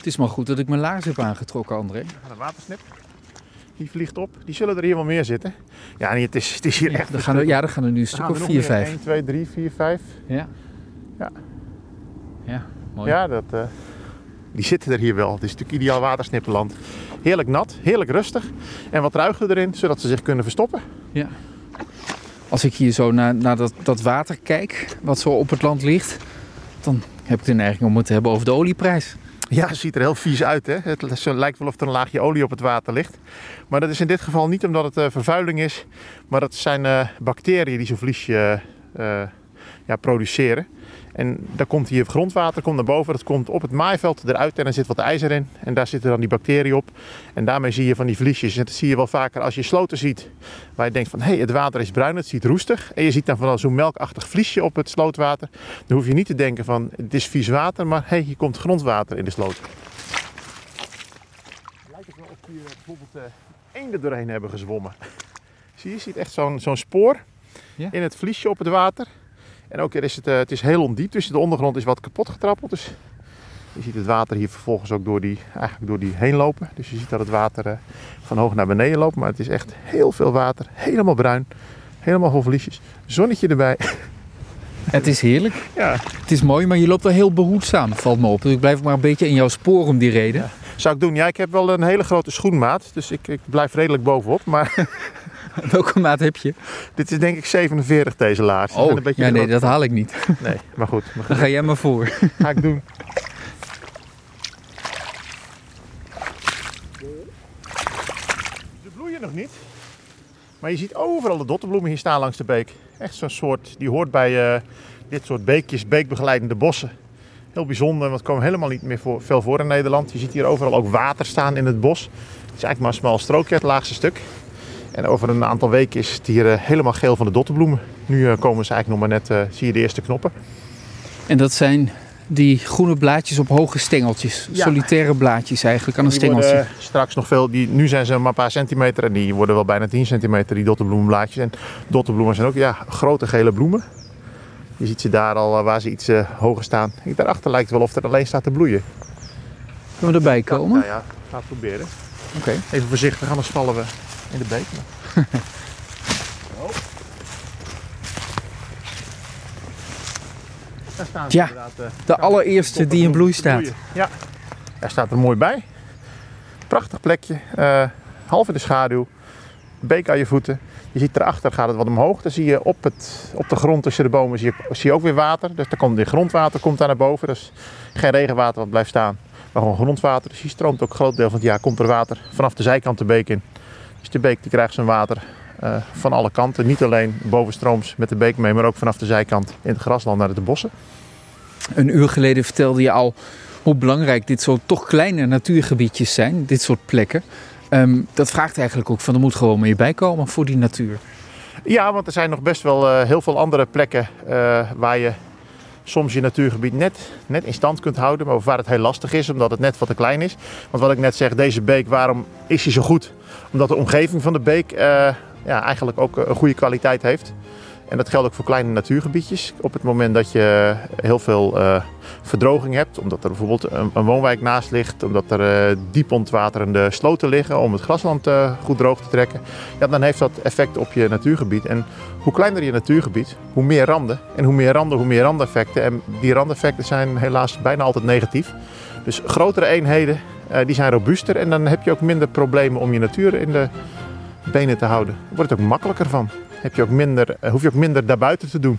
Het is maar goed dat ik mijn laars heb aangetrokken, André. Een watersnip. Die vliegt op. Die zullen er hier wel meer zitten. Ja, nee, het, is, het is hier Ja, echt... er gaan er, ja, er gaan er nu een stuk of 4, 5. 1, 2, 3, 4, 5. Ja. Ja. Ja, mooi. Ja, dat, eh, die zitten er hier wel. Het is natuurlijk ideaal watersnippenland. Heerlijk nat, heerlijk rustig. En wat ruigen erin, zodat ze zich kunnen verstoppen. Ja. Als ik hier zo naar, naar dat, dat water kijk, wat zo op het land ligt, dan heb ik de neiging om het te hebben over de olieprijs. Ja, het ziet er heel vies uit. Hè? Het lijkt wel of er een laagje olie op het water ligt. Maar dat is in dit geval niet omdat het eh, vervuiling is. Maar dat zijn eh, bacteriën die zo'n vliesje eh, ja, produceren. En daar komt hier grondwater komt naar boven. Dat komt op het maaiveld eruit en er zit wat ijzer in. En daar zitten dan die bacteriën op. En daarmee zie je van die vliesjes. En dat zie je wel vaker als je sloten ziet. Waar je denkt van, hé, hey, het water is bruin, het ziet roestig. En je ziet dan van zo'n melkachtig vliesje op het slootwater. Dan hoef je niet te denken van, het is vies water. Maar hé, hey, hier komt grondwater in de sloot. Lijkt het wel of hier bijvoorbeeld uh, eenden doorheen hebben gezwommen. Zie je, je ziet echt zo'n zo'n spoor Ja. in het vliesje op het water. En ook is het, uh, het is heel ondiep, dus de ondergrond is wat kapot getrappeld. Dus je ziet het water hier vervolgens ook door die, eigenlijk door die heen lopen. Dus je ziet dat het water uh, van hoog naar beneden loopt. Maar het is echt heel veel water, helemaal bruin, helemaal vol vliesjes. Zonnetje erbij. Het is heerlijk. Ja. Het is mooi, maar je loopt wel heel behoedzaam, valt me op. Dus ik blijf maar een beetje in jouw spoor om die reden. Ja. Zou ik doen? Ja, ik heb wel een hele grote schoenmaat. Dus ik, ik blijf redelijk bovenop. Maar Welke maat heb je? dit is denk ik 47 deze laars. Oh, een beetje ja, nee, dat haal ik niet. nee, maar goed. Maar Dan ga jij maar voor. Ga ik doen. Ze bloeien nog niet. Maar je ziet overal de dottenbloemen hier staan langs de beek. Echt zo'n soort, die hoort bij eh, dit soort beekjes, beekbegeleidende bossen. Heel bijzonder, want het komen helemaal niet meer voor, veel voor in Nederland. Je ziet hier overal ook water staan in het bos. Het is eigenlijk maar een smal strookje, het laagste stuk. En over een aantal weken is het hier eh, helemaal geel van de dottenbloemen. Nu eh, komen ze eigenlijk nog maar net, eh, zie je de eerste knoppen. En dat zijn die groene blaadjes op hoge stengeltjes. Ja. Solitaire blaadjes eigenlijk aan een stengeltje. worden straks nog veel, die, nu zijn ze maar een paar centimeter en die worden wel bijna 10 centimeter, die dottenbloemenblaadjes. En dottenbloemen zijn ook ja, grote gele bloemen. Je ziet ze daar al eh, waar ze iets eh, hoger staan. Kijk, Daarachter lijkt het wel of er alleen staat te bloeien. Kunnen we erbij komen? Ja, ja, ga het proberen. Oké. Even voorzichtig, anders vallen we in de beek. Daar staan ze Ja, inderdaad, eh, De allereerste die in bloei staat. Ja, hij staat er mooi bij. Prachtig plekje. eh, half in de schaduw. Beek aan je voeten. Je ziet erachter gaat het wat omhoog. Dan zie je op, het, op de grond tussen de bomen zie je, ook weer water. Dus daar komt weer grondwater komt daar naar boven. Dus geen regenwater wat blijft staan. Maar gewoon grondwater. Dus hier stroomt ook een groot deel van het jaar komt er water vanaf de zijkant de beek in. Dus de beek die krijgt zijn water eh, van alle kanten. Niet alleen bovenstrooms met de beek mee, maar ook vanaf de zijkant in het grasland naar de bossen. Een uur geleden vertelde je al hoe belangrijk dit soort toch kleine natuurgebiedjes zijn. Dit soort plekken. Ehm, dat vraagt eigenlijk ook van er moet gewoon meer bij komen voor die natuur. Ja, want er zijn nog best wel eh, heel veel andere plekken eh, waar je soms je natuurgebied net, net in stand kunt houden. Maar waar het heel lastig is, omdat het net wat te klein is. Want wat ik net zeg, deze beek, waarom is hij zo goed? Omdat de omgeving van de beek eh, ja, eigenlijk ook een goede kwaliteit heeft. En dat geldt ook voor kleine natuurgebiedjes. Op het moment dat je heel veel eh, verdroging hebt, omdat er bijvoorbeeld een, woonwijk naast ligt, omdat er eh, diep ontwaterende sloten liggen om het grasland eh, goed droog te trekken, ja, dan heeft dat effect op je natuurgebied. En hoe kleiner je natuurgebied, hoe meer randen. En hoe meer randen, hoe meer randeffecten. En die randeffecten zijn helaas bijna altijd negatief. Dus grotere eenheden, die zijn robuuster en dan heb je ook minder problemen om je natuur in de benen te houden. Wordt het ook makkelijker van. Heb je ook minder, eh, hoef je ook minder daarbuiten te doen.